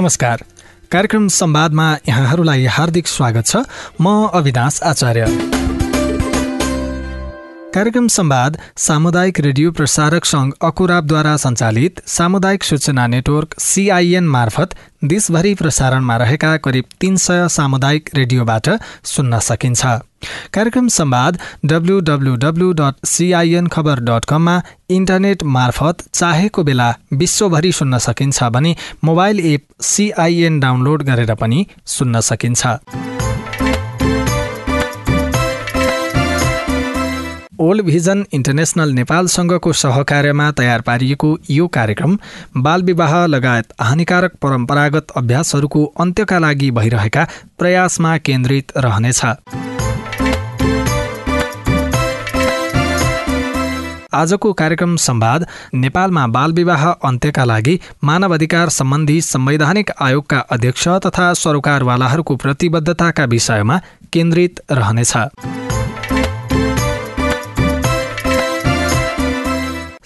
नमस्कार। कार्यक्रम संवादमा यहाँहरूलाई हार्दिक स्वागत छ। म अविनाश आचार्य। कार्यक्रम संवाद सामुदायिक रेडियो प्रसारक संघ अकुराबद्वारा सञ्चालित सामुदायिक सूचना नेटवर्क सिआइएन मार्फत देशभरि प्रसारणमा रहेका करिब तीन सय सामुदायिक रेडियोबाट सुन्न सकिन्छ। कार्यक्रम संवाद WWW dot CIN Khabar dot कममा इन्टरनेट मार्फत चाहेको बेला विश्वभरि सुन्न सकिन्छ भने मोबाइल एप सिआइएन डाउनलोड गरेर पनि सुन्न सकिन्छ। ओल्ड भिजन इन्टरनेसनल नेपालसँगको सहकार्यमा तयार पारिएको यो कार्यक्रम बालविवाह लगायत हानिकारक परम्परागत अभ्यासहरूको अन्त्यका लागि भइरहेका प्रयासमा केन्द्रित रहनेछ। आजको कार्यक्रम संवाद नेपालमा बालविवाह अन्त्यका लागि मानव अधिकार सम्बन्धी संवैधानिक आयोगका अध्यक्ष तथा सरोकारवालाहरूको प्रतिबद्धताका विषयमा केन्द्रित रहनेछ।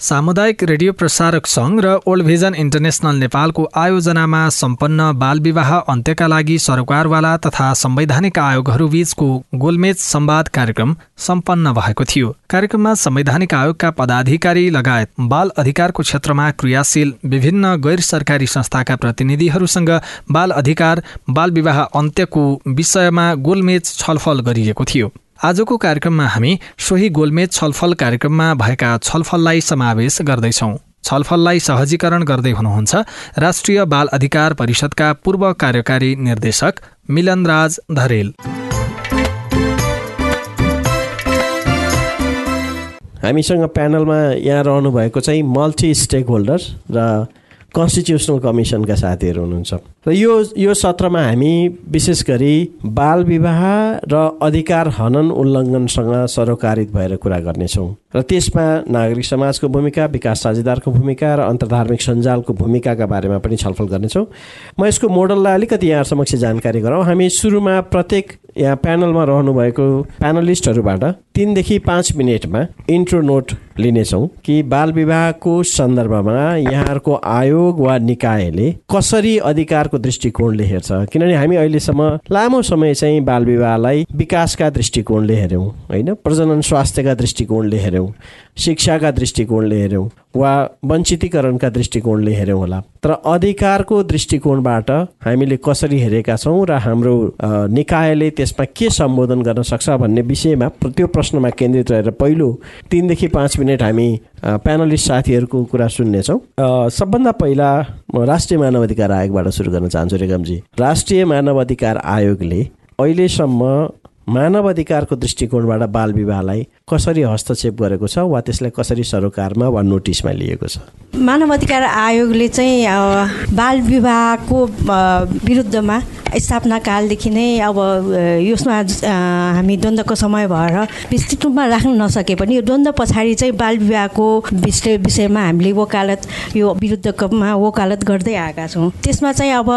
सामुदायिक रेडियो प्रसारक सङ्घ र ओल्ड भिजन इन्टरनेसनल नेपालको आयोजनामा सम्पन्न बालविवाह अन्त्यका लागि सरकारवाला तथा संवैधानिक आयोगहरू बीचको गोलमेज संवाद कार्यक्रम सम्पन्न भएको थियो। कार्यक्रममा संवैधानिक आयोगका पदाधिकारी लगायत बाल अधिकारको क्षेत्रमा क्रियाशील विभिन्न गैर सरकारी संस्थाका प्रतिनिधिहरूसँग बाल अधिकार बाल विवाह अन्त्यको विषयमा गोलमेज छलफल गरिएको थियो। आजको कार्यक्रममा हामी सोही गोलमेज छलफल कार्यक्रममा भएका छलफललाई समावेश गर्दैछौँ। छलफललाई सहजीकरण गर्दै हुनुहुन्छ राष्ट्रिय बाल अधिकार परिषदका पूर्व कार्यकारी निर्देशक मिलनराज धरेल। हामीसँग प्यानलमा यहाँ रहनुभएको चाहिँ मल्टी स्टेक होल्डर र कन्स्टिट्युसनल कमिसनका साथीहरू हुनुहुन्छ। र यो यो सत्रमा हामी विशेष गरी बाल विवाह र अधिकार हनन उल्लङ्घनसँग सरोकारित भएर कुरा गर्नेछौँ। र त्यसमा नागरिक समाजको भूमिका विकास साझेदारको भूमिका र अन्तर्धार्मिक सञ्जालको भूमिकाका बारेमा पनि छलफल गर्नेछौँ। म यसको मोडललाई अलिकति यहाँ समक्ष जानकारी गरौँ। हामी सुरुमा प्रत्येक यहाँ प्यानलमा रहनुभएको प्यानलिस्टहरूबाट तिनदेखि पाँच मिनटमा इन्ट्रो नोट लिनेछौँ कि बाल विवाहको सन्दर्भमा यहाँहरूको आयोग वा निकायले कसरी अधिकारको दृष्टिकोणले हेर्छ। किनभने हामी अहिलेसम्म लामो समय चाहिँ बाल विवाहलाई विकासका दृष्टिकोणले हेऱ्यौँ होइन? प्रजनन स्वास्थ्यका दृष्टिकोणले हेऱ्यौँ। शिक्षाका दृष्टिकोणले हेऱ्यौँ वा वञ्चितीकरणका दृष्टिकोणले हेऱ्यौँ होला। तर अधिकारको दृष्टिकोणबाट हामीले कसरी हेरेका छौँ र हाम्रो निकायले त्यसमा के सम्बोधन गर्न सक्छ भन्ने विषयमा त्यो प्रश्नमा केन्द्रित रहेर पहिलो तिनदेखि पाँच मिनट हामी प्यानलिस्ट साथीहरूको कुरा सुन्नेछौँ। सबभन्दा पहिला म राष्ट्रिय मानव अधिकार आयोगबाट सुरु गर्न चाहन्छु रेगमजी। राष्ट्रिय मानव अधिकार आयोगले अहिलेसम्म मानव अधिकारको दृष्टिकोणबाट बाल विवाहलाई कसरी हस्तक्षेप गरेको छ वा त्यसलाई कसरी सरोकारमा वा नोटिसमा लिएको छ? मानव अधिकार आयोगले चाहिँ बाल विवाहको विरुद्धमा स्थापना कालदेखि नै अब यसमा हामी द्वन्द्वको समय भएर विस्तृत रूपमा राख्न नसके पनि यो द्वन्द्व पछाडि चाहिँ बाल विवाहको विषय विषयमा हामीले वकालत यो विरुद्धमा वकालत गर्दै आएका छौँ। त्यसमा चाहिँ अब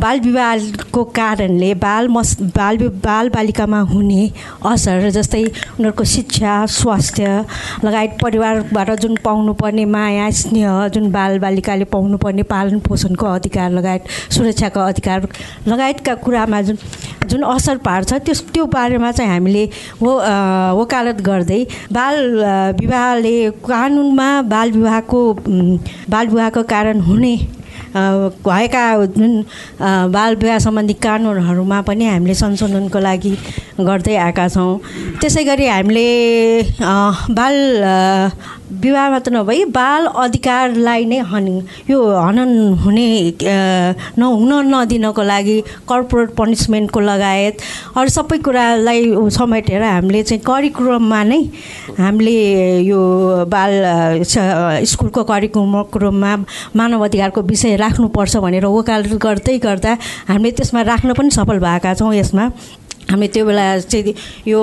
बाल विवाहको कारणले बाल मस बाल बाल बालिकामा हुने असर जस्तै उनीहरूको शिक्षा स्वास्थ्य लगायत परिवारबाट जुन पाउनुपर्ने माया स्नेह जुन बाल बालिकाले पाउनुपर्ने पालन पोषणको अधिकार लगायत सुरक्षाको अधिकार लगायतका कुरामा जुन जुन असर पार्छ त्यस त्यो बारेमा चाहिँ हामीले वो वकालत गर्दै बाल विवाहले कानुनमा बाल विवाहको बाल विवाहको कारण हुने भएका जुन बाल विवाह सम्बन्धी कानुनहरूमा पनि हामीले संशोधनको लागि गर्दै आएका छौँ। त्यसै गरी हामीले बाल विवाह मात्र नभई बाल अधिकारलाई नै हन। यो हनन हुने नहुन नदिनको लागि कर्पोरेट पनिसमेन्टको लगायत अरू सबै कुरालाई समेटेर हामीले चाहिँ करिकुलममा नै हामीले यो बाल स्कुलको करिकुलममा मानव अधिकारको विषय राख्नुपर्छ भनेर वकालत गर्दै गर्दा हामीले त्यसमा राख्न पनि सफल भएका छौँ यसमा। हामी त्यो बेला चाहिँ यो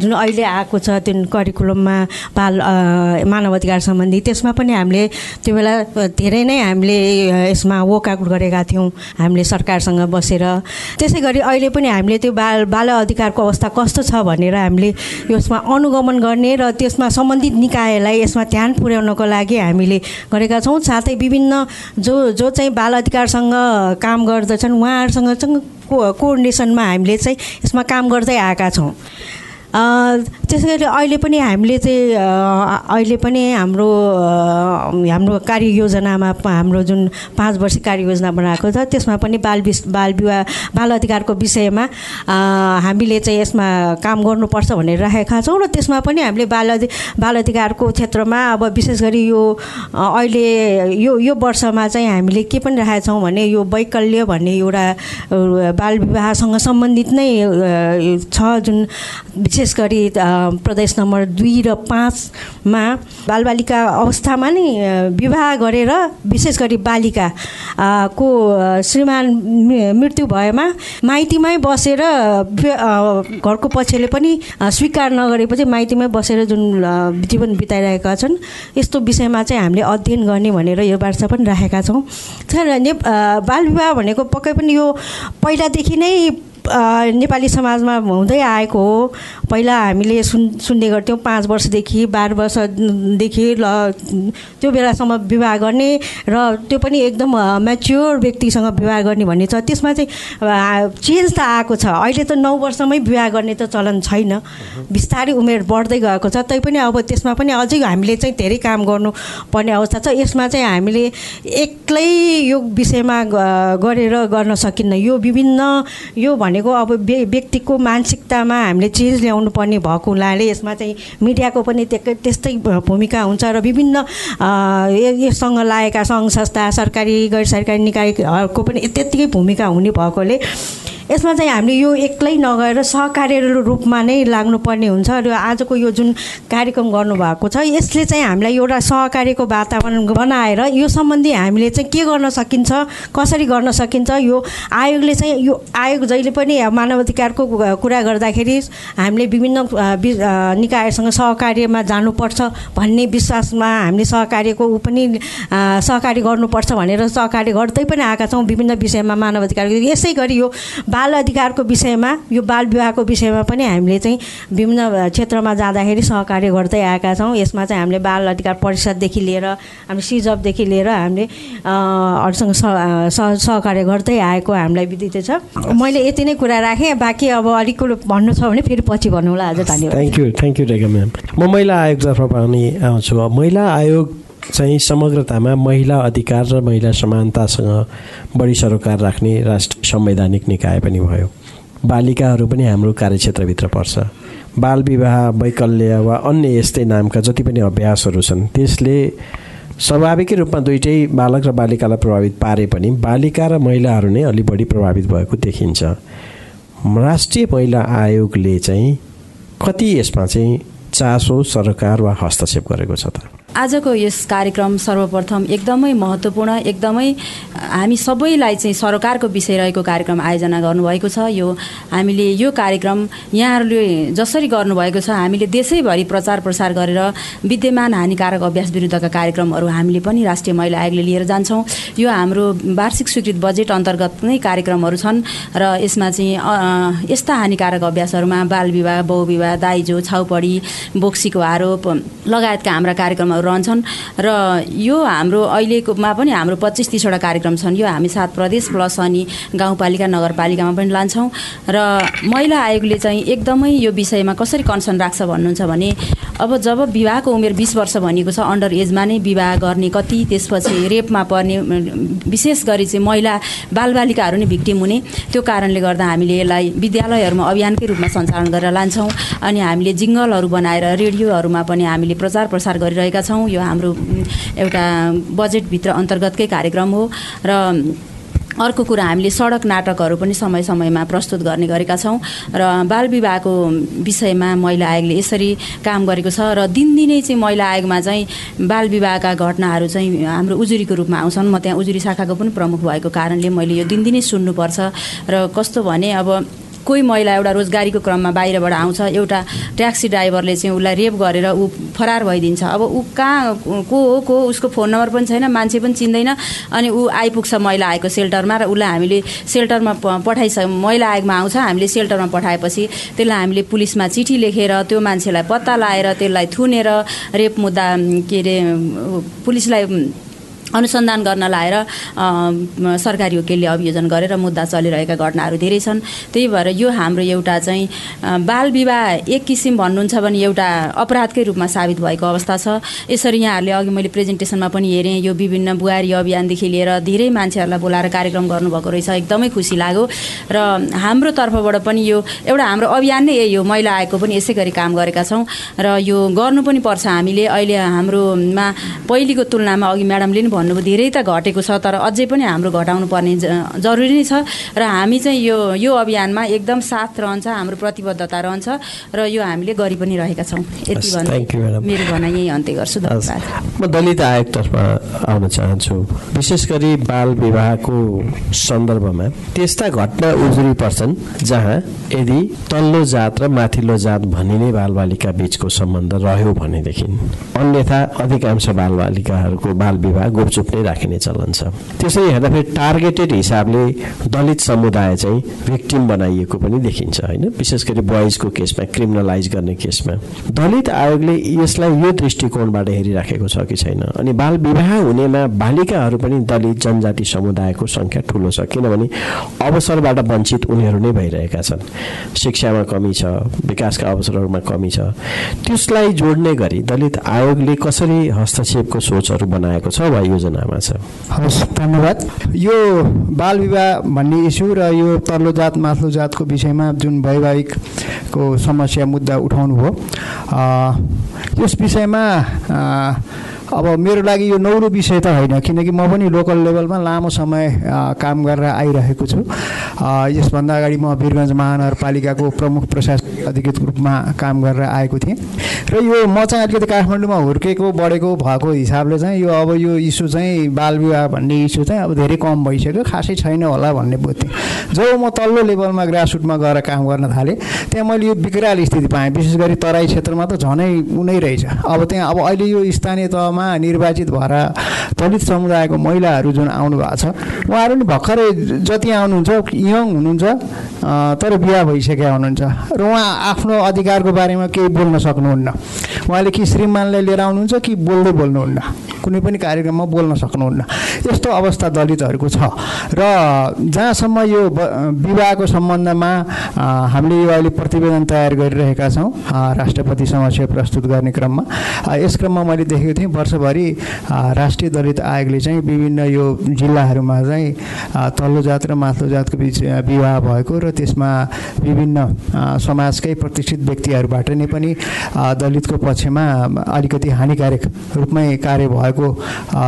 जुन अहिले आएको छ त्यो करिकुलममा बाल मानव अधिकार सम्बन्धी त्यसमा पनि हामीले त्यो बेला धेरै नै हामीले यसमा वर्कआउट गरेका थियौँ। हामीले सरकारसँग बसेर। त्यसै गरी अहिले पनि हामीले त्यो बाल बाल अधिकारको अवस्था कस्तो छ भनेर हामीले यसमा अनुगमन गर्ने र त्यसमा सम्बन्धित निकायलाई यसमा ध्यान पुर्याउनको लागि हामीले गरेका छौँ। साथै विभिन्न जो जो चाहिँ बाल अधिकारसँग काम गर्दछन् उहाँहरूसँग चाहिँ को कोअर्डिनेसनमा हामीले चाहिँ यसमा काम गर्दै आएका छौँ। त्यसै गरी अहिले पनि हामीले चाहिँ अहिले पनि हाम्रो हाम्रो कार्ययोजनामा हाम्रो जुन पाँच वर्ष कार्ययोजना बनाएको छ त्यसमा पनि बाल विस बाल विवाह बाल अधिकारको विषयमा हामीले चाहिँ यसमा काम गर्नुपर्छ भनेर राखेका छौँ र त्यसमा पनि हामीले बाल अधि बाल अधिकारको क्षेत्रमा अब विशेष गरी यो अहिले यो यो वर्षमा चाहिँ हामीले के पनि राखेका छौँ भने यो वैकल्य भन्ने एउटा बाल विवाहसँग सम्बन्धित नै छ जुन विशेष गरी प्रदेश नम्बर दुई र पाँचमा बालबालिका अवस्थामा नै विवाह गरेर विशेष गरी बालिका को श्रीमान मृत्यु भएमा माइतीमै बसेर घरको पक्षले पनि स्वीकार नगरेपछि माइतीमै बसेर जुन जीवन बिताइरहेका छन् यस्तो विषयमा चाहिँ हामीले अध्ययन गर्ने भनेर यो वर्ष पनि राखेका छौँ। ने बालविवाह भनेको पक्कै पनि यो पहिलादेखि नै नेपाली समाजमा हुँदै आएको हो। पहिला हामीले सुन् सुन्ने गर्थ्यौँ पाँच वर्षदेखि बाह्र वर्षदेखि ल त्यो बेलासम्म विवाह गर्ने र त्यो पनि एकदम म्याच्योर व्यक्तिसँग विवाह गर्ने भन्ने छ। त्यसमा चाहिँ चेन्ज त आएको छ। अहिले त नौ वर्षमै विवाह गर्ने त चलन छैन। बिस्तारै उमेर बढ्दै गएको छ। तैपनि अब त्यसमा पनि अझै हामीले चाहिँ धेरै काम गर्नुपर्ने अवस्था छ। यसमा चाहिँ हामीले एक्लै यो विषयमा गरेर गर्न सकिन्न। यो विभिन्न यो भनेको अब व्यक्तिको मानसिकतामा हामीले चेन्ज ल्याउनु पर्ने भएको हुनाले यसमा चाहिँ मिडियाको पनि त्यस्तै भूमिका हुन्छ र विभिन्न यससँग लागेका सङ्घ संस्था सरकारी गैर सरकारी निकायहरूको पनि त्यत्तिकै भूमिका हुने भएकोले यसमा चाहिँ हामीले यो एक्लै नगएर सहकार्य रूपमा नै लाग्नुपर्ने हुन्छ र आजको यो जुन कार्यक्रम गर्नुभएको छ यसले चाहिँ हामीलाई एउटा सहकार्यको वातावरण बनाएर यो सम्बन्धी हामीले चाहिँ के गर्न सकिन्छ कसरी गर्न सकिन्छ यो आयोगले चाहिँ यो आयोग जहिले पनि मानव अधिकारको कुरा गर्दाखेरि हामीले विभिन्न निकायसँग सहकार्यमा जानुपर्छ भन्ने विश्वासमा हामीले सहकार्यको ऊ पनि सहकार्य गर्नुपर्छ भनेर सहकार्य गर्दै पनि आएका छौँ विभिन्न विषयमा मानव अधिकार यसै गरी यो बाल अधिकारको विषयमा यो बाल विवाहको विषयमा पनि हामीले चाहिँ विभिन्न क्षेत्रमा जाँदाखेरि सहकार्य गर्दै आएका छौँ। यसमा चाहिँ हामीले बाल अधिकार परिषददेखि लिएर हामी सिजअपदेखि लिएर हामीले अरूसँग सहकार्य गर्दै आएको हामीलाई विदित छ। मैले यति नै कुरा राखेँ बाँकी अब अलिक भन्नु छ भने फेरि पछि भन्नुहोला आज धन्यवाद। Thank you thank you Rekha ma'am म महिला आयोगतर्फ पनि आउँछु। महिला आयोग चाहिँ समग्रतामा महिला अधिकार र महिला समानतासँग बढी सरोकार राख्ने राष्ट्र संवैधानिक निकाय पनि भयो। बालिकाहरू पनि हाम्रो कार्यक्षेत्रभित्र पर्छ। बाल विवाह वैकल्य वा अन्य यस्तै नामका जति पनि अभ्यासहरू छन् त्यसले स्वाभाविकै रूपमा दुइटै बालक र बालिकालाई प्रभावित पारे पनि बालिका र महिलाहरू नै अलि बढी प्रभावित भएको देखिन्छ। राष्ट्रिय महिला आयोगले चाहिँ कति यसमा चाहिँ चासो सरकार वा हस्तक्षेप गरेको छ त? आजको यस कार्यक्रम सर्वप्रथम एकदमै महत्त्वपूर्ण एकदमै हामी सबैलाई चाहिँ सरकारको विषय रहेको कार्यक्रम आयोजना गर्नुभएको छ। यो हामीले यो कार्यक्रम यहाँहरूले जसरी गर्नुभएको छ हामीले देशैभरि प्रचार प्रसार गरेर विद्यमान हानिकारक अभ्यास विरुद्धका कार्यक्रमहरू हामीले पनि राष्ट्रिय महिला आयोगले लिएर जान्छौँ। यो हाम्रो वार्षिक स्वीकृत बजेट अन्तर्गत नै कार्यक्रमहरू छन् र यसमा चाहिँ यस्ता हानिकारक अभ्यासहरूमा बाल विवाह बहुविवाह दाइजो छाउपडी बोक्सीको आरोप लगायतका हाम्रा कार्यक्रमहरू रहन्छन्। र यो हाम्रो अहिलेकोमा पनि हाम्रो पच्चिस तिसवटा कार्यक्रम छन्। यो हामी सात प्रदेश प्लस अनि गाउँपालिका नगरपालिकामा पनि लान्छौँ। र महिला आयोगले चाहिँ एकदमै यो विषयमा कसरी कन्सर्न राख्छ भन्नुहुन्छ भने अब जब विवाहको उमेर बिस वर्ष भनिएको छ अन्डर एजमा नै विवाह गर्ने कति त्यसपछि रेपमा पर्ने विशेष गरी चाहिँ महिला बालबालिकाहरू नै भिक्टिम हुने। त्यो कारणले गर्दा हामीले यसलाई विद्यालयहरूमा अभियानकै रूपमा सञ्चालन गरेर लान्छौँ। अनि हामीले जिङ्गलहरू बनाएर रेडियोहरूमा पनि हामीले प्रचार प्रसार गरिरहेका छौँ। यो हाम्रो एउटा बजेटभित्र अन्तर्गतकै कार्यक्रम हो। र अर्को कुरा हामीले सडक नाटकहरू पनि समय समयमा प्रस्तुत गर्ने गरेका छौँ र बाल विवाहको विषयमा महिला आयोगले यसरी काम गरेको छ र दिनदिनै चाहिँ महिला आयोगमा चाहिँ बाल विवाहका घटनाहरू चाहिँ हाम्रो उजुरीको रूपमा आउँछन्। म त्यहाँ उजुरी शाखाको पनि प्रमुख भएको कारणले मैले यो दिनदिनै सुन्नुपर्छ र कस्तो भने अब कोही महिला एउटा रोजगारीको क्रममा बाहिरबाट आउँछ एउटा ट्याक्सी ड्राइभरले चाहिँ उसलाई रेप गरेर ऊ फरार भइदिन्छ। अब ऊ कहाँ को हो को उसको फोन नम्बर पनि छैन मान्छे पनि चिन्दैन अनि ऊ आइपुग्छ महिला आएको सेल्टरमा र उसलाई हामीले सेल्टरमा पठाइस महिला आयोगमा आउँछ हामीले सेल्टरमा पठाएपछि त्यसलाई हामीले पुलिसमा चिठी लेखेर त्यो मान्छेलाई पत्ता लगाएर त्यसलाई थुनेर रेप मुद्दा के अरे पुलिसलाई अनुसन्धान गर्न लाएर सरकारी वकिलले अभियोजन गरेर मुद्दा चलिरहेका घटनाहरू धेरै छन्। त्यही भएर यो हाम्रो एउटा चाहिँ बाल विवाह एक किसिम भन्नुहुन्छ भने एउटा अपराधकै रूपमा साबित भएको अवस्था छ। यसरी यहाँहरूले अघि मैले प्रेजेन्टेसनमा पनि हेरेँ यो विभिन्न बुहारी अभियानदेखि लिएर धेरै मान्छेहरूलाई बोलाएर कार्यक्रम गर्नुभएको रहेछ। एकदमै खुसी लाग्यो। र हाम्रो तर्फबाट पनि यो एउटा हाम्रो अभियान नै यही हो। महिला आयोगको पनि यसै गरी काम गरेका छौँ। र यो गर्नु पनि पर्छ हामीले। अहिले हाम्रोमा पहिलेको तुलनामा अघि म्याडमले पनि भन्नुभयो धेरै त घटेको छ तर अझै पनि हाम्रो घटाउनु पर्ने जरुरी नै छ। र हामी चाहिँ यो यो अभियानमा एकदम साथ रहन्छ हाम्रो प्रतिबद्धता रहन्छ र यो हामीले गरि पनि रहेका छौँ। यति भन्नु मेरो भनाइ यही अन्त्य गर्छु। धन्यवाद। म दलित आयोगतर्फ आउन चाहन्छु। विशेष गरी बाल विवाहको सन्दर्भमा त्यस्ता घटना उजुरी पर्छन् जहाँ यदि तल्लो जात र माथिल्लो जात भनिने बालबालिका बिचको सम्बन्ध रह्यो भनेदेखि अन्यथा अधिकांश बालबालिकाहरूको बाल विवाह गुपचुप नै राखिने चलन छ। त्यसरी हेर्दाखेरि टार्गेटेड हिसाबले दलित समुदाय चाहिँ भिक्टिम बनाइएको पनि देखिन्छ होइन? विशेष गरी बोइजको केसमा क्रिमिनलाइज गर्ने केसमा दलित आयोगले यसलाई यो दृष्टिकोणबाट हेरिराखेको छ कि छैन? अनि बाल विवाह हुनेमा बालिकाहरू पनि दलित जनजाति समुदायको सङ्ख्या ठुलो छ किनभने अवसरबाट वञ्चित उनीहरू नै भइरहेका छन्। शिक्षामा कमी छ विकासका अवसरहरूमा कमी छ। त्यसलाई जोड्ने गरी दलित आयोगले कसरी हस्तक्षेपको सोचहरू बनाएको छ वा योजनामा छ। हवस् धन्यवाद। यो बाल विवाह भन्ने इस्यु र यो तल्लो जात माथिल्लो जातको विषयमा जुन वैवाहिकको समस्या मुद्दा उठाउनु भयो यस विषयमा अब मेरो लागि यो नौलो विषय त होइन किनकि म पनि लोकल लेभलमा लामो समय काम गरेर आइरहेको छु। यसभन्दा अगाडि म वीरगञ्ज महानगरपालिकाको प्रमुख प्रशासनिक अधिकृत रूपमा काम गरेर आएको थिएँ। र यो म चाहिँ अलिकति काठमाडौँमा हुर्केको बढेको भएको हिसाबले चाहिँ यो अब यो इस्यु चाहिँ बालविवाह भन्ने इस्यु चाहिँ अब धेरै कम भइसक्यो। खासै छैन होला भन्ने बुझ्थेँ जब म तल्लो लेभलमा ग्रासरुटमा गएर काम गर्न थालेँ त्यहाँ मैले यो विकराल स्थिति पाएँ। विशेष गरी तराई क्षेत्रमा त झनै उनै रहेछ। अब त्यहाँ अब अहिले यो स्थानीय तहमा निर्वाचित भएर दलित समुदायको महिलाहरू जुन आउनु भएको छ उहाँहरू भर्खरै जति आउनुहुन्छ यङ हुनुहुन्छ तर बिहा भइसकेका हुनुहुन्छ। र उहाँ आफ्नो अधिकारको बारेमा केही बोल्न सक्नुहुन्न। उहाँले कि श्रीमानलाई लिएर आउनुहुन्छ कि बोल्दै बोल्नुहुन्न? कुनै पनि कार्यक्रममा बोल्न सक्नुहुन्न। यस्तो अवस्था दलितहरूको छ। र जहाँसम्म यो विवाहको सम्बन्धमा हामीले यो अहिले प्रतिवेदन तयार गरिरहेका छौँ राष्ट्रपति समक्ष प्रस्तुत गर्ने क्रममा यस क्रममा मैले देखेको थिएँ वर्षभरि राष्ट्रिय दलित आयोगले चाहिँ विभिन्न यो जिल्लाहरूमा चाहिँ तल्लो जात र माथिल्लो जातको बिच विवाह भएको र त्यसमा विभिन्न समाजकै प्रतिष्ठित व्यक्तिहरूबाट नै पनि दलितको पक्षमा अलिकति हानिकारक रूपमै कार्य भएको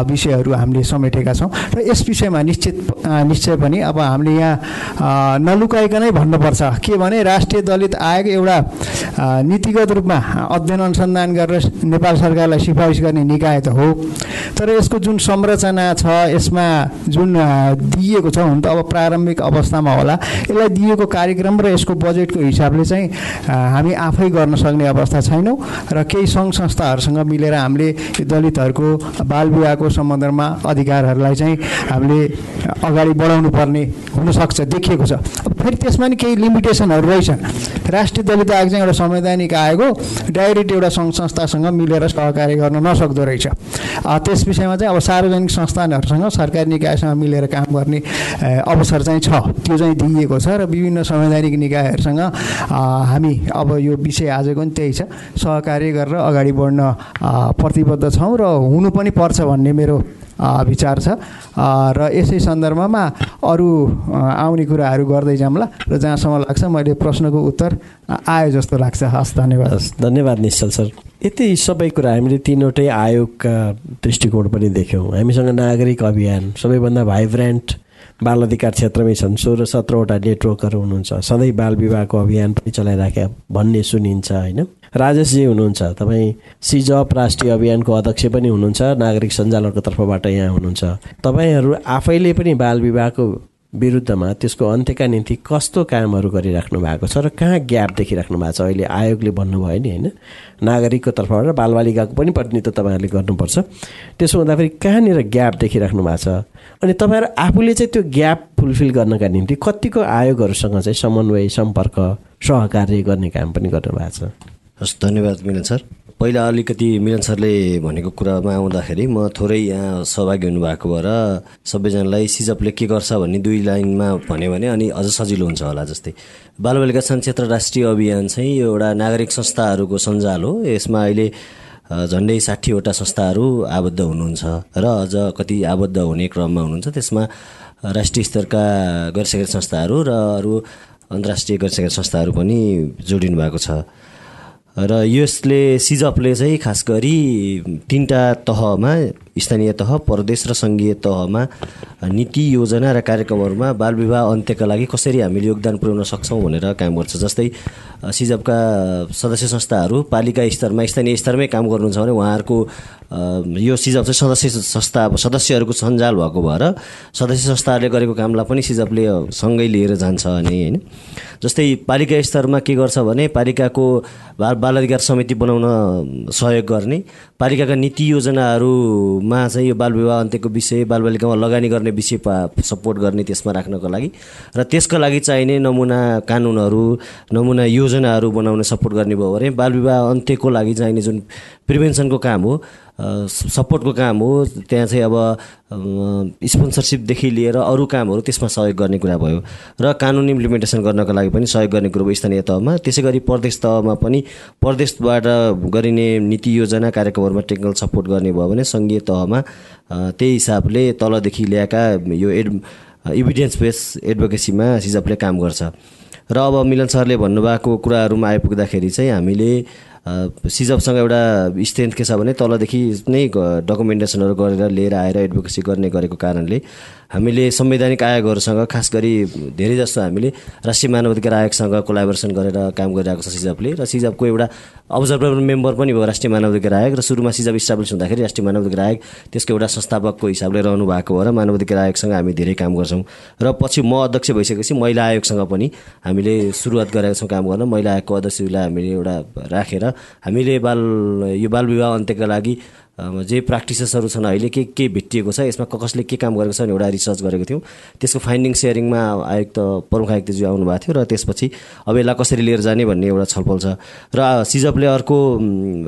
विषयहरू हामीले समेटेका छौँ। र यस विषयमा निश्चित निश्चय पनि अब हामीले यहाँ नलुकाइकनै भन्नुपर्छ। के भने राष्ट्रिय दलित आयोग एउटा नीतिगत रूपमा अध्ययन अनुसन्धान गरेर नेपाल सरकारलाई सिफारिस गर्ने निकाय त हो। तर यसको जुन संरचना छ यसमा जुन दिइएको छ हुन त अब प्रारम्भिक अवस्थामा होला। यसलाई दिएको कार्यक्रम र यसको बजेटको हिसाबले चाहिँ हामी आफै गर्न सक्ने अवस्था छैनौँ। र केही सङ्घ संस्थाहरूसँग मिलेर हामीले दलितहरूको बाल विवाहको सम्बन्धमा अधिकारहरूलाई चाहिँ हामीले अगाडि बढाउनु पर्ने हुनसक्छ देखिएको छ। फेरि त्यसमा नि केही लिमिटेसनहरू रहेछन्। राष्ट्रिय दलित आयोग चाहिँ एउटा संवैधानिक आयोग हो। डाइरेक्ट एउटा सङ्घ संस्थासँग मिलेर सहकार्य गर्न नसक्दो रहेछ। त्यस विषयमा चाहिँ अब सार्वजनिक संस्थानहरूसँग सरकारी निकायसँग मिलेर काम गर्ने अवसर चाहिँ छ। त्यो चाहिँ दिइएको छ र विभिन्न संवैधानिक निकायहरूसँग हामी अब यो विषय आजको पनि त्यही छ। सहकार्य गरेर अगाडि बढ्न प्रतिबद्ध छौँ र हुनु पनि पर्छ भन्ने मेरो विचार छ। र यसै सन्दर्भमा अरू आउने कुराहरू गर्दै जाउँला र जहाँसम्म लाग्छ मैले प्रश्नको उत्तर आयो जस्तो लाग्छ। हस् धन्यवाद। हस् धन्यवाद निश्चल सर। यति सबै कुरा हामीले तिनवटै आयोगका दृष्टिकोण पनि देख्यौँ। हामीसँग नागरिक अभियान सबैभन्दा भाइब्रेन्ट बाल अधिकार क्षेत्रमै छन्। सोह्र सत्रवटा नेटवर्कहरू हुनुहुन्छ। सधैँ बाल विवाहको अभियान पनि चलाइराख्या भन्ने सुनिन्छ होइन? राजेशजी हुनुहुन्छ। तपाईँ सिजअप राष्ट्रिय अभियानको अध्यक्ष पनि हुनुहुन्छ नागरिक सञ्जालको तर्फबाट यहाँ हुनुहुन्छ। तपाईँहरू आफैले पनि बाल विवाहको विरुद्धमा त्यसको अन्त्यका निम्ति कस्तो कामहरू गरिराख्नु भएको छ र कहाँ ग्याप देखिराख्नु भएको छ? अहिले आयोगले भन्नुभयो नि होइन? नागरिकको तर्फबाट बालबालिकाको पनि प्रतिनिधित्व तपाईँहरूले गर्नुपर्छ। त्यसो हुँदाखेरि कहाँनिर ग्याप देखिराख्नु भएको छ? अनि तपाईँहरू आफूले चाहिँ त्यो ग्याप फुलफिल गर्नका निम्ति कतिको आयोगहरूसँग चाहिँ समन्वय सम्पर्क सहकार्य गर्ने काम पनि गर्नुभएको छ? हस् धन्यवाद मिलन सर। पहिला अलिकति मिलन सरले भनेको कुरामा आउँदाखेरि म थोरै यहाँ सहभागी हुनुभएको भएर सबैजनालाई सिजपले के गर्छ भन्ने दुई लाइनमा भन्यो भने अनि अझ सजिलो हुन्छ होला जस्तै। बालबालिका क्षेत्र राष्ट्रिय अभियान चाहिँ यो एउटा नागरिक संस्थाहरूको सञ्जाल हो। यसमा अहिले झन्डै साठीवटा संस्थाहरू आबद्ध हुनुहुन्छ र अझ कति आबद्ध हुने क्रममा हुनुहुन्छ। त्यसमा राष्ट्रिय स्तरका गरिसकेका संस्थाहरू र अरू अन्तर्राष्ट्रिय गरिसकेका संस्थाहरू पनि जोडिनु भएको छ। र यसले सिजपले चाहिँ खास गरी तिनवटा तहमा स्थानीय तह प्रदेश र सङ्घीय तहमा नीति योजना र कार्यक्रमहरूमा बालविवाह अन्त्यका लागि कसरी हामीले योगदान पुर्याउन सक्छौँ भनेर काम गर्छ? जस्तै सिजपका सदस्य संस्थाहरू पालिका स्तरमा स्थानीय स्तरमै काम गर्नुहुन्छ भने उहाँहरूको यो सिजप चाहिँ सदस्य संस्था सदस्यहरूको सञ्जाल भएको भएर सदस्य संस्थाहरूले गरेको कामलाई पनि सिजपले सँगै लिएर जान्छ अनि होइन? जस्तै पालिका स्तरमा के गर्छ भने पालिकाको बाल बाल अधिकार समिति बनाउन सहयोग गर्ने पालिकाका नीति योजनाहरूमा चाहिँ यो बालविवाह अन्त्यको विषय बालबालिकामा लगानी गर्ने विषय सपोर्ट गर्ने त्यसमा राख्नको लागि र त्यसका लागि चाहिने नमुना कानुनहरू नमुना योजनाहरू बनाउन सपोर्ट गर्ने भयो भने बालविवाह अन्त्यको लागि चाहिने जुन प्रिभेन्सनको काम हो सपोर्टको काम हो। त्यहाँ चाहिँ अब स्पोन्सरसिपदेखि लिएर अरू कामहरू त्यसमा सहयोग गर्ने कुरा भयो। र कानुन इम्प्लिमेन्टेसन गर्नको लागि पनि सहयोग गर्ने कुरो स्थानीय तहमा। त्यसै गरी प्रदेश तहमा पनि प्रदेशबाट गरिने नीति योजना कार्यक्रमहरूमा टेक्निकल सपोर्ट गर्ने भयो भने सङ्घीय तहमा त्यही हिसाबले तलदेखि ल्याएका यो एड इभिडेन्स बेस एडभोकेसीमा सिजपले काम गर्छ। र अब मिलन सरले भन्नुभएको कुराहरूमा आइपुग्दाखेरि चाहिँ हामीले सिजपसँग एउटा स्ट्रेन्थ के छ भने तलदेखि नै डकुमेन्टेसनहरू गरेर लिएर आएर एडभोकेसी गर्ने गरेको कारणले हामीले संवैधानिक आयोगहरूसँग खास गरी धेरै जस्तो हामीले राष्ट्रिय मानवाधिकार आयोगसँग कोलाबोरेसन गरेर काम गरिरहेको छ सिजपले र सिजपको एउटा अब्जर्भर मेम्बर पनि भयो राष्ट्रिय मानवाधिकार आयोग र सुरुमा सिजप इस्टाब्लिस हुँदाखेरि राष्ट्रिय मानवाधिकार आयोग त्यसको एउटा संस्थापकको हिसाबले रहनु भएको भएर मानवाधिकार आयोगसँग हामी धेरै काम गर्छौँ र पछि म अध्यक्ष भइसकेपछि महिला आयोगसँग पनि हामीले सुरुवात गरेका छौँ काम गर्न। महिला आयोगको अध्यक्षलाई हामीले एउटा राखेर हामीले बाल यो बाल विवाह अन्त्यका लागि जे प्र्याक्टिसेसहरू छन् अहिले के के भेटिएको छ यसमा कसले के काम गरेको छ भने एउटा रिसर्च गरेको थियौँ। त्यसको फाइन्डिङ सेयरिङमा आयुक्त प्रमुख आयुक्तज्यू आउनुभएको थियो र त्यसपछि अब यसलाई कसरी लिएर जाने भन्ने एउटा छलफल छ। र सिजपले अर्को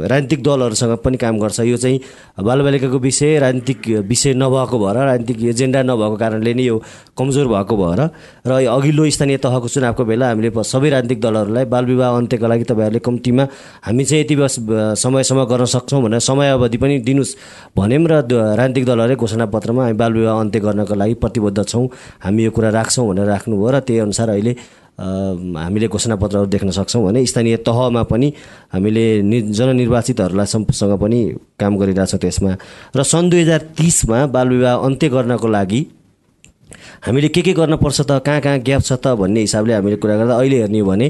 राजनीतिक दलहरूसँग पनि काम गर्छ। यो चाहिँ बालबालिकाको विषय राजनीतिक विषय नभएको भएर राजनीतिक एजेन्डा नभएको कारणले नै यो कमजोर भएको भएर र अघिल्लो स्थानीय तहको चुनावको बेला हामीले सबै राजनीतिक दलहरूलाई बालविवाह अन्त्यको लागि तपाईँहरूले कम्तीमा हामी चाहिँ यति समयसम्म गर्न सक्छौँ भनेर समय अवधि दिनुहोस् भन्यौँ र राजनीतिक दलहरूले घोषणापत्रमा हामी बालविवाह अन्त्य गर्नको लागि प्रतिबद्ध छौँ। हामी यो कुरा राख्छौँ भनेर राख्नुभयो र त्यही अनुसार अहिले हामीले घोषणापत्रहरू देख्न सक्छौँ भने स्थानीय तहमा पनि हामीले नि जननिर्वाचितहरूलाई सँग पनि काम गरिरहेछौँ त्यसमा। र सन् दुई हजार तिसमा बालविवाह अन्त्य गर्नको लागि हामीले के के गर्नुपर्छ त कहाँ कहाँ ग्याप छ त भन्ने हिसाबले हामीले कुरा गर्दा अहिले हेर्ने हो भने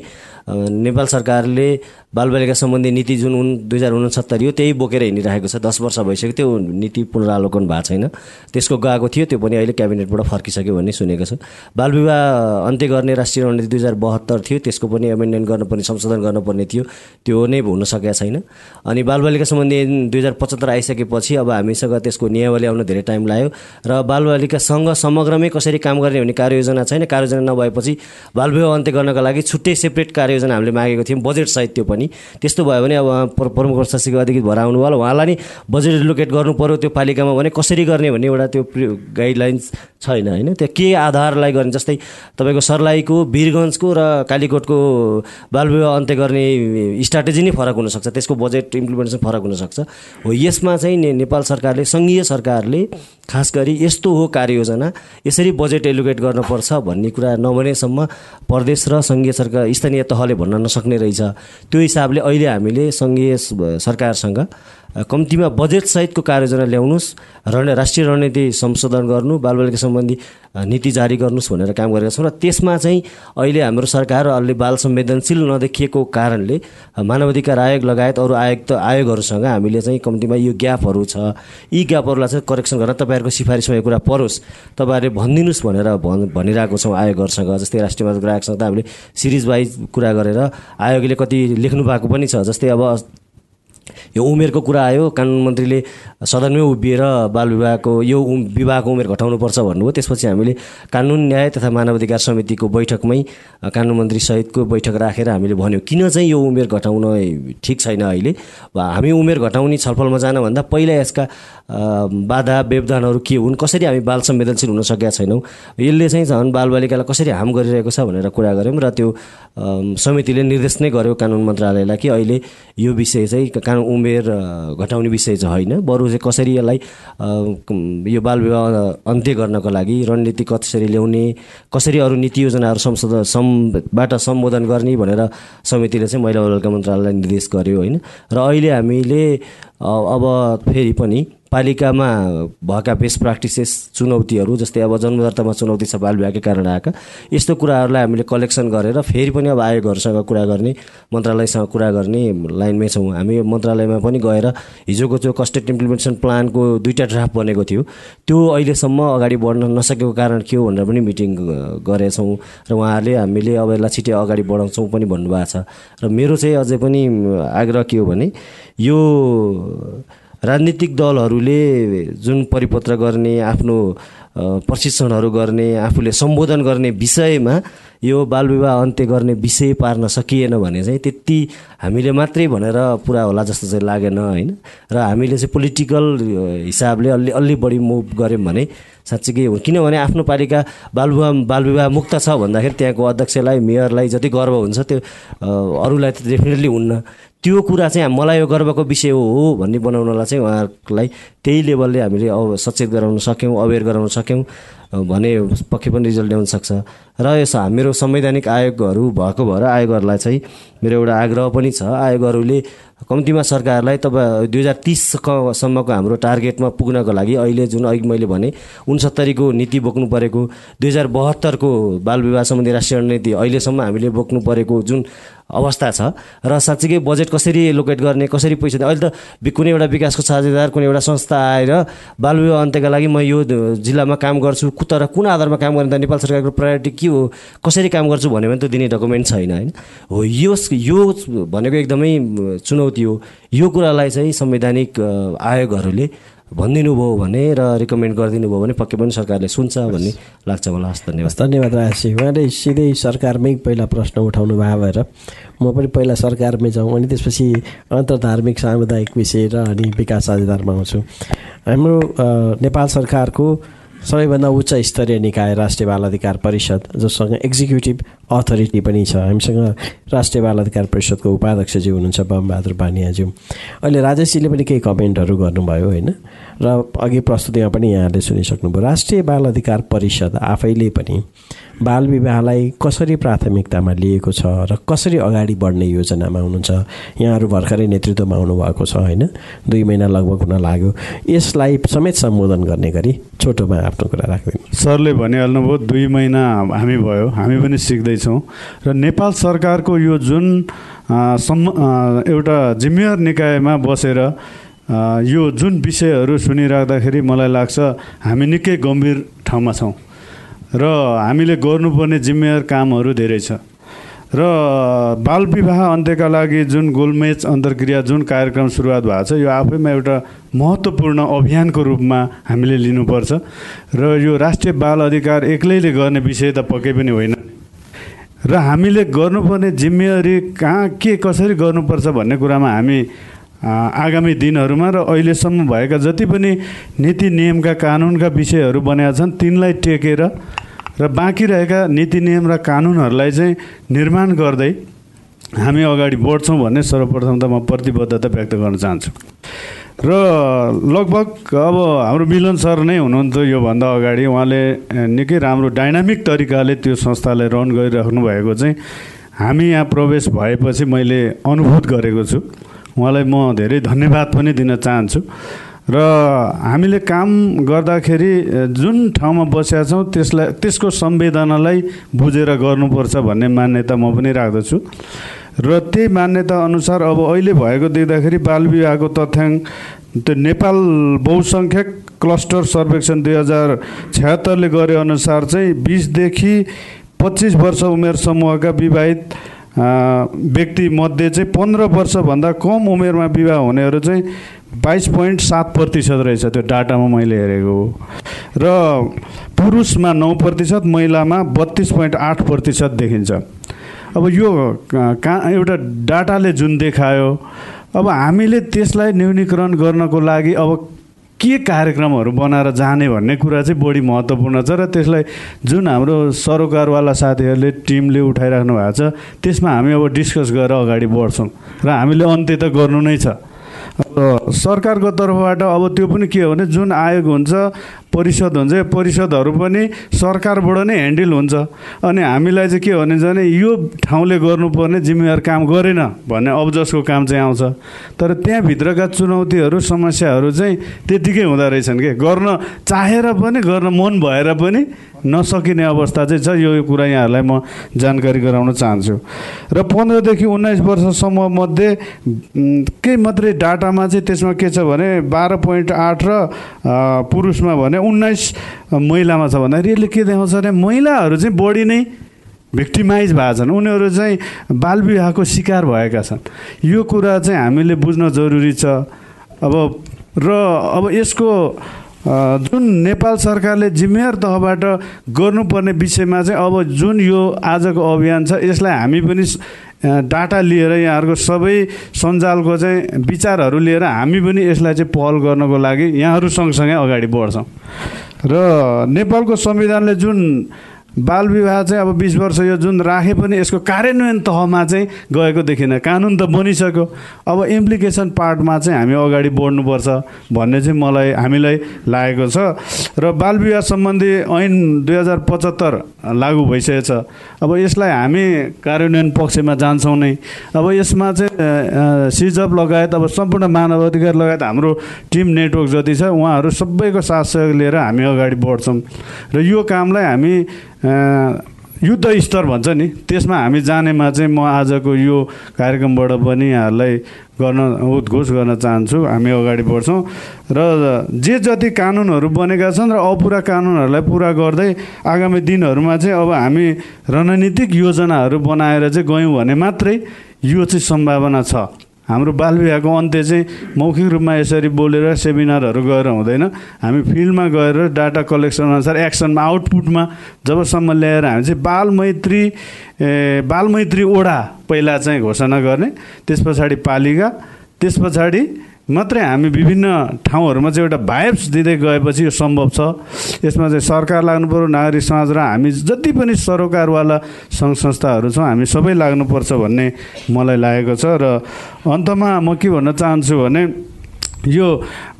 नेपाल सरकारले बालबालिका सम्बन्धी नीति जुन उन दुई हजार उनसत्तरी हो त्यही बोकेर हिँडिरहेको छ। दस वर्ष भइसक्यो त्यो नीति पुनरावलोकन भएको छैन। त्यसको गएको थियो त्यो पनि अहिले क्याबिनेटबाट फर्किसक्यो भन्ने सुनेको छु। बालविवाह अन्त्य गर्ने राष्ट्रिय रणनीति दुई हजार बहत्तर थियो त्यसको पनि एमेन्डमेन्ट गर्नुपर्ने संशोधन गर्नुपर्ने थियो। त्यो नै हुन सकेका छैन। अनि बालबालिका सम्बन्धी दुई हजार पचहत्तर आइसकेपछि अब हामीसँग त्यसको नियमावली आउन धेरै टाइम लाग्यो र बालबालिकासँग समग्रमै कसरी काम गर्ने भन्ने कार्ययोजना छैन। कार्ययोजना नभएपछि बालविवाह अन्त्य गर्नका लागि छुट्टै सेपरेट कार्ययोजना हामीले मागेको थियौँ। बजेट सहित त्यो पनि। त्यस्तो भयो भने अब प्रमुख शासकीय अधिकृत भएर आउनु भयो उहाँलाई नि बजेट एलोकेट पऱ्यो त्यो पालिकामा भने कसरी गर्ने भन्ने एउटा त्यो गाइडलाइन्स छैन होइन? त्यो के आधारलाई गर्ने? जस्तै तपाईँको सर्लाहीको वीरगन्जको र कालीकोटको बालविवाह अन्त्य गर्ने स्ट्राटेजी नै फरक हुनसक्छ। त्यसको बजेट इम्प्लिमेन्टेसन फरक हुनसक्छ। हो यसमा चाहिँ नेपाल सरकारले सङ्घीय सरकारले खास गरी यस्तो हो कार्ययोजना यसरी बजेट एलोकेट गर्नुपर्छ भन्ने कुरा नभनेसम्म प्रदेश र सङ्घीय सरकार स्थानीय तहले भन्न नसक्ने रहेछ। त्यो हिसाबले अहिले हामीले सङ्घीय सरकारसँग कम्तीमा बजेटसहितको कार्ययोजना ल्याउनुहोस् रण राष्ट्रिय रणनीति संशोधन गर्नु बालबालिका सम्बन्धी नीति जारी गर्नुहोस् भनेर काम गरेका छौँ र त्यसमा चाहिँ अहिले हाम्रो सरकार अलि बाल संवेदनशील नदेखिएको कारणले मानवाधिकार आयोग लगायत अरू आयोग त आयोगहरूसँग हामीले चाहिँ कम्तीमा यो ग्यापहरू छ। यी ग्यापहरूलाई चाहिँ करेक्सन गरेर तपाईँहरूको सिफारिसमा यो कुरा परोस्। तपाईँहरूले भनिदिनुहोस् भनेर भन् भनिरहेको छौँ आयोगहरूसँग जस्तै राष्ट्रिय मानव ग्राहकसँग त हामीले सिरिज वाइज कुरा गरेर आयोगले कति लेख्नु भएको पनि छ जस्तै अब यो उमेरको कुरा आयो कानुन मन्त्रीले सदनमै उभिएर बाल विवाहको यो विवाहको उमेर घटाउनुपर्छ भन्नुभयो। त्यसपछि हामीले कानुन न्याय तथा मानवाधिकार समितिको बैठकमै कानुन मन्त्री सहितको बैठक राखेर हामीले भन्यो किन चाहिँ यो उमेर घटाउन ठिक छैन अहिले? हामी उमेर घटाउने छलफलमा जानुभन्दा पहिला यसका बाधा व्यवधानहरू के हुन्? कसरी हामी बाल संवेदनशील हुन सकेका छैनौँ? यसले चाहिँ झन् बालबालिकालाई कसरी हार्म गरिरहेको छ? भनेर कुरा गऱ्यौँ र त्यो समितिले निर्देश नै गर्यो कानुन मन्त्रालयलाई कि अहिले यो विषय चाहिँ कानुन उमेर घटाउने विषय चाहिँ होइन। बरु चाहिँ कसरी यसलाई यो बालविवाह अन्त्य गर्नको लागि रणनीति कसरी ल्याउने कसरी अरू नीति योजनाहरू संशोधन समबाट सम्बोधन गर्ने भनेर समितिले चाहिँ महिला बालबालिका मन्त्रालयलाई निर्देश गर्यो होइन। र अहिले हामीले अब फेरि पनि पालिकामा भएका बेस्ट प्र्याक्टिसेस चुनौतीहरू जस्तै अब जन्मदर्तामा चुनौती छ बालविवाहकै कारण आएका यस्तो कुराहरूलाई हामीले कलेक्सन गरेर फेरि पनि अब आयोगहरूसँग कुरा गर्ने मन्त्रालयसँग कुरा गर्ने लाइनमै छौँ। हामी मन्त्रालयमा पनि गएर हिजोको जो कस्टेट इम्प्लिमेन्टेसन प्लानको दुईवटा ड्राफ्ट बनेको थियो त्यो अहिलेसम्म अगाडि बढ्न नसकेको कारण के हो भनेर पनि मिटिङ गरेछौँ र उहाँहरूले हामीले अब यसलाई छिटै अगाडि बढाउँछौँ पनि भन्नुभएको छ। र मेरो चाहिँ अझै पनि आग्रह के हो भने यो राजनीतिक दलहरूले जुन परिपत्र गर्ने आफ्नो प्रशिक्षणहरू गर्ने आफूले सम्बोधन गर्ने विषयमा यो बालविवाह अन्त्य गर्ने विषय पार्न सकिएन भने चाहिँ त्यति हामीले मात्रै भनेर पुरा होला जस्तो चाहिँ लागेन होइन? र हामीले चाहिँ पोलिटिकल हिसाबले अलि अलि बढी मुभ गऱ्यौँ भने साँच्चीकै हो। किनभने आफ्नो पालिका बालविवाह बालविवाह मुक्त छ भन्दाखेरि त्यहाँको अध्यक्षलाई मेयरलाई जति गर्व हुन्छ त्यो अरूलाई त डेफिनेटली हुन्न। त्यो कुरा चाहिँ मलाई यो गर्वको विषय हो भन्ने बनाउनलाई चाहिँ उहाँहरूलाई त्यही लेभलले हामीले अब सचेत गराउन सक्यौँ अवेर गराउन सक्यौँ भने पक्कै पनि रिजल्ट ल्याउन सक्छ। र यस मेरो संवैधानिक आयोगहरू भएको भएर आयोगहरूलाई चाहिँ मेरो एउटा आग्रह पनि छ। आयोगहरूले कम्तीमा सरकारलाई तपाईँ दुई हजार तिससम्मको हाम्रो टार्गेटमा पुग्नको लागि अहिले जुन अघि मैले भने उनसत्तरीको नीति बोक्नु परेको दुई हजार बहत्तरको बालविवाह सम्बन्धी राष्ट्रिय रणनीति अहिलेसम्म हामीले बोक्नु परेको जुन अवस्था छ। र साँच्चीकै बजेट कसरी एलोकेट गर्ने कसरी पैसा अहिले त कुनै एउटा विकासको साझेदार कुनै एउटा संस्था आएर बालविवाह अन्त्यका लागि म यो जिल्लामा काम गर्छु। तर कुन आधारमा काम गर्ने त नेपाल सरकारको प्रायोरिटी के हो? कसरी काम गर्छु भन्यो भने त दिने डकुमेन्ट छैन होइन? हो यो यो भनेको एकदमै चुनौती हो। यो कुरालाई चाहिँ संवैधानिक आयोगहरूले भनिदिनु भयो भने र रिकमेन्ड गरिदिनु भयो भने पक्कै पनि सरकारले सुन्छ भन्ने लाग्छ मलाई हस् धन्यवाद। धन्यवाद राशि उहाँले सिधै सरकारमै पहिला प्रश्न उठाउनु भयो भएर म पनि पहिला सरकारमै जाउँ अनि त्यसपछि अन्तर्धार्मिक सामुदायिक विषय र अनि विकास साझेदारमा आउँछु। हाम्रो नेपाल सरकारको सबैभन्दा उच्च स्तरीय निकाय राष्ट्रिय बाल अधिकार परिषद जोसँग एक्जिक्युटिभ अथोरिटी पनि छ। हामीसँग राष्ट्रिय बाल अधिकार परिषदको उपाध्यक्षज्यू हुनुहुन्छ बमबहादुर बानियाज्यू। अहिले राजेशजीले पनि केही कमेन्टहरू गर्नुभयो होइन? र अघि प्रस्तुतिमा पनि यहाँले सुनिसक्नुभयो। राष्ट्रिय बाल अधिकार परिषद आफैले पनि बाल विवाहलाई कसरी प्राथमिकतामा लिएको छ र कसरी अगाडि बढ्ने योजनामा हुनुहुन्छ यहाँहरू भर्खरै नेतृत्वमा आउनुभएको छ होइन? दुई महिना लगभग हुन लाग्यो। यसलाई समेत सम्बोधन गर्ने गरी छोटोमा आफ्नो कुरा राखिदिनु सरले भनिहाल्नुभयो दुई महिना हामी भयो हामी पनि सिक्दैछौँ र नेपाल सरकारको यो जुन सम् एउटा जिम्मेवार निकायमा बसेर यो जुन विषयहरू सुनिराख्दाखेरि मलाई लाग्छ हामी निकै गम्भीर ठाउँमा छौँ। र हामीले गर्नुपर्ने जिम्मेवार कामहरू धेरै छ। र बाल विवाह अन्त्यका लागि जुन गोलमेच अन्तर्क्रिया जुन कार्यक्रम सुरुवात भएको छ यो आफैमा एउटा महत्त्वपूर्ण अभियानको रूपमा हामीले लिनुपर्छ। र यो राष्ट्रिय बाल अधिकार एक्लैले गर्ने विषय त पक्कै पनि होइन। र हामीले गर्नुपर्ने जिम्मेवारी कहाँ के कसरी गर्नुपर्छ भन्ने कुरामा हामी आगामी दिनहरूमा र अहिलेसम्म भएका जति पनि नीति नियमका कानुनका विषयहरू बनेका छन् तिनलाई टेकेर र बाँकी रहेका नीति नियम र कानुनहरूलाई चाहिँ निर्माण गर्दै हामी अगाडि बढ्छौँ भन्ने सर्वप्रथम त म प्रतिबद्धता व्यक्त गर्न चाहन्छु। र लगभग अब हाम्रो मिलन सर नै हुनुहुन्थ्यो योभन्दा अगाडि। उहाँले निकै राम्रो डाइनामिक तरिकाले त्यो संस्थालाई रन गरिराख्नु भएको चाहिँ हामी यहाँ प्रवेश भएपछि मैले अनुभूत गरेको छु। उहाँलाई म धेरै धन्यवाद पनि दिन चाहन्छु। र हामीले काम गर्दाखेरि जुन ठाउँमा बसेका छौँ त्यसलाई त्यसको संवेदनालाई बुझेर गर्नुपर्छ भन्ने मान्यता म पनि राख्दछु। र त्यही मान्यता अनुसार अब अहिले भएको देख्दाखेरि बाल विवाहको तथ्याङ्क त्यो नेपाल बहुसङ्ख्यक क्लस्टर सर्वेक्षण दुई हजार छ्यात्तरले गरे अनुसार चाहिँ बिसदेखि पच्चिस वर्ष उमेर समूहका विवाहित व्यक्तिमध्ये चाहिँ पन्ध्र वर्षभन्दा कम उमेरमा विवाह हुनेहरू चाहिँ बाइस पोइन्ट सात प्रतिशत रहेछ त्यो डाटामा मैले हेरेको हो। र पुरुषमा नौ प्रतिशत महिलामा बत्तिस पोइन्ट आठ प्रतिशत देखिन्छ। अब यो कहाँ एउटा डाटाले जुन देखायो अब हामीले त्यसलाई न्यूनीकरण गर्नको लागि अब के कार्यक्रमहरू बनाएर जाने भन्ने कुरा चाहिँ बढी महत्त्वपूर्ण छ र त्यसलाई जुन हाम्रो सरोकारवाला साथीहरूले टिमले उठाइराख्नु भएको छ त्यसमा हामी अब डिस्कस गरेर अगाडि बढ्छौँ र हामीले अन्त्य त गर्नु नै छ। सरकारको तर्फबाट अब त्यो पनि के हो भने जुन आयोग हुन्छ परिषद हुन्छ यो परिषदहरू पनि सरकारबाट नै ह्यान्डल हुन्छ। अनि हामीलाई चाहिँ के हो भने यो ठाउँले गर्नुपर्ने जिम्मेवार काम गरेन भन्ने अब्जसको काम चाहिँ आउँछ। तर त्यहाँभित्रका चुनौतीहरू समस्याहरू चाहिँ त्यत्तिकै हुँदो रहेछन् कि? गर्न चाहेर पनि गर्न मन भएर पनि नसकिने अवस्था चाहिँ छ। यो कुरा यहाँहरूलाई म जानकारी गराउन चाहन्छु। र पन्ध्रदेखि उन्नाइस वर्षसम्ममध्ये केही मात्रै डाटामा चाहिँ त्यसमा के छ भने बाह्र पोइन्ट आठ र पुरुषमा भने उन्नाइस महिलामा छ भन्दाखेरि यसले के देखाउँछ भने महिलाहरू चाहिँ बढी नै भिक्टिमाइज भएको छन्। उनीहरू चाहिँ बालविवाहको शिकार भएका छन्। यो कुरा चाहिँ हामीले बुझ्न जरुरी छ। अब र अब यसको जुन नेपाल सरकारले जिम्मेवार तहबाट गर्नुपर्ने विषयमा चाहिँ अब जुन यो आजको अभियान छ यसलाई हामी पनि डाटा लिएर यहाँहरूको सबै सञ्जालको चाहिँ विचारहरू लिएर हामी पनि यसलाई चाहिँ पहल गर्नको लागि यहाँहरू सँगसँगै अगाडि बढ्छौँ। र नेपालको संविधानले जुन बाल विवाह चाहिँ अब बिस वर्ष यो जुन राखे पनि यसको कार्यान्वयन तहमा चाहिँ गएको देखिन। कानुन त बनिसक्यो। अब इम्प्लिकेसन पार्टमा चाहिँ हामी अगाडि बढ्नुपर्छ भन्ने चाहिँ मलाई हामीलाई लागेको छ। र बाल विवाह सम्बन्धी ऐन दुई हजार पचहत्तर लागु भइसकेको छ अब यसलाई हामी कार्यान्वयन पक्षमा जान्छौँ नै। अब यसमा चाहिँ सिजअप लगायत अब सम्पूर्ण मानव अधिकार लगायत हाम्रो टिम नेटवर्क जति छ उहाँहरू सबैको साथ सहयोग लिएर हामी अगाडि बढ्छौँ। र यो कामलाई हामी युद्ध स्तर भन्छ नि। त्यसमा हामी जानेमा चाहिँ म आजको यो कार्यक्रमबाट पनि यहाँहरूलाई गर्न उद्घोष गर्न चाहन्छु। हामी अगाडि बढ्छौँ। र जे जति कानुनहरू बनेका छन् र अपुरा कानुनहरूलाई पुरा गर्दै आगामी दिनहरूमा चाहिँ अब हामी रणनीतिक योजनाहरू बनाएर चाहिँ गयौँ भने मात्रै यो चाहिँ सम्भावना छ। हाम्रो बालविवाहको अन्त्य चाहिँ मौखिक रूपमा यसरी बोलेर सेमिनारहरू गएर हुँदैन। हामी फिल्डमा गएर डाटा कलेक्सन अनुसार एक्सनमा आउटपुटमा जबसम्म ल्याएर हामी चाहिँ बालमैत्री बालमैत्री ओडा पहिला चाहिँ घोषणा गर्ने त्यस पछाडि पालिका त्यस पछाडि मात्रै हामी विभिन्न ठाउँहरूमा चाहिँ एउटा भाइब्स दिँदै गएपछि यो सम्भव छ। यसमा चाहिँ सरकार लाग्नु पऱ्यो नागरिक समाज र हामी जति पनि सरोकारवाला सङ्घ संस्थाहरू छौँ हामी सबै लाग्नुपर्छ भन्ने मलाई लागेको छ। र अन्तमा म के भन्न चाहन्छु भने यो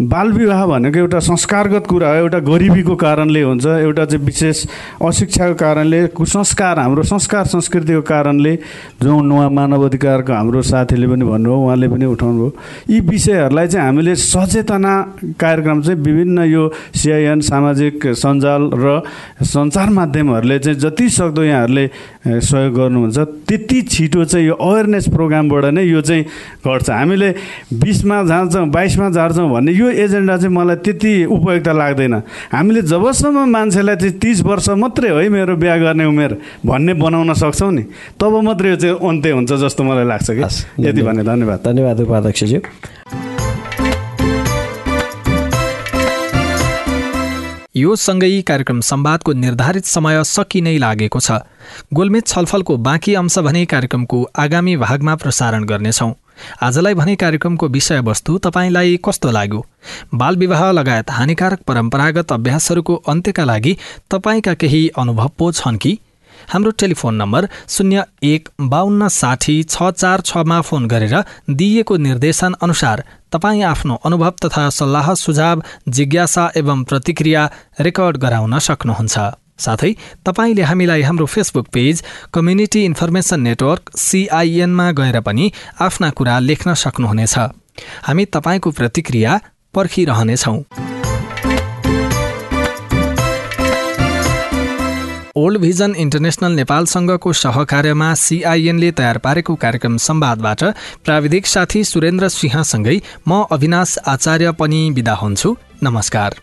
बालविवाह भनेको एउटा संस्कारगत कुरा हो एउटा गरिबीको कारणले हुन्छ एउटा चाहिँ विशेष अशिक्षाको कारणले कुसंस्कार हाम्रो संस्कार संस्कृतिको कारणले जो नुवा मानव अधिकारको हाम्रो साथीले पनि भन्नुभयो उहाँले पनि उठाउनु भयो यी विषयहरूलाई चाहिँ हामीले सचेतना कार्यक्रम चाहिँ विभिन्न यो सिआइएन सामाजिक सञ्जाल र सञ्चार माध्यमहरूले चाहिँ जति सक्दो यहाँहरूले सहयोग गर्नुहुन्छ। त्यति छिटो चाहिँ यो अवेरनेस प्रोग्रामबाट नै यो चाहिँ घट्छ। हामीले बिसमा जान्छौँ बाइसमा झार्छौँ भन्ने यो एजेन्डा चाहिँ मलाई त्यति उपयुक्त लाग्दैन। हामीले जबसम्म मान्छेलाई चाहिँ तिस वर्ष मात्रै है मेरो बिहा गर्ने उमेर भन्ने बनाउन सक्छौँ नि तब मात्रै यो चाहिँ अन्त्य हुन्छ जस्तो मलाई लाग्छ कि। यति भन्ने धन्यवाद। धन्यवाद उपाध्यक्षज्यू। यो सँगै कार्यक्रम सम्वादको निर्धारित समय सकि नै लागेको छ। गोलमेज छलफलको बाँकी अंश भने कार्यक्रमको आगामी भागमा प्रसारण गर्नेछौँ। आजलाई भने कार्यक्रमको विषयवस्तु तपाईँलाई कस्तो लाग्यो? बालविवाह लगायत हानिकारक परम्परागत अभ्यासहरूको अन्त्यका लागि तपाईँका केही अनुभव पो छन् कि? हाम्रो टेलिफोन नम्बर शून्य एक बाहन्न साठी छ चार छमा फोन गरेर दिइएको निर्देशन अनुसार तपाईँ आफ्नो अनुभव तथा सल्लाह सुझाव जिज्ञासा एवं प्रतिक्रिया रेकर्ड गराउन सक्नुहुन्छ। साथै तपाईँले हामीलाई हाम्रो Facebook page community information network सिआइएनमा गएर पनि आफ्ना कुरा लेख्न सक्नुहुनेछ। हामी तपाईँको प्रतिक्रिया पर्खिरहनेछौँ। ओल्ड भिजन इन्टरनेसनल नेपालसँगको सहकार्यमा सिआइएनले तयार पारेको कार्यक्रम संवादबाट प्राविधिक साथी सुरेन्द्र सिंहसँगै म अविनाश आचार्य पनि विदा हुन्छु। नमस्कार।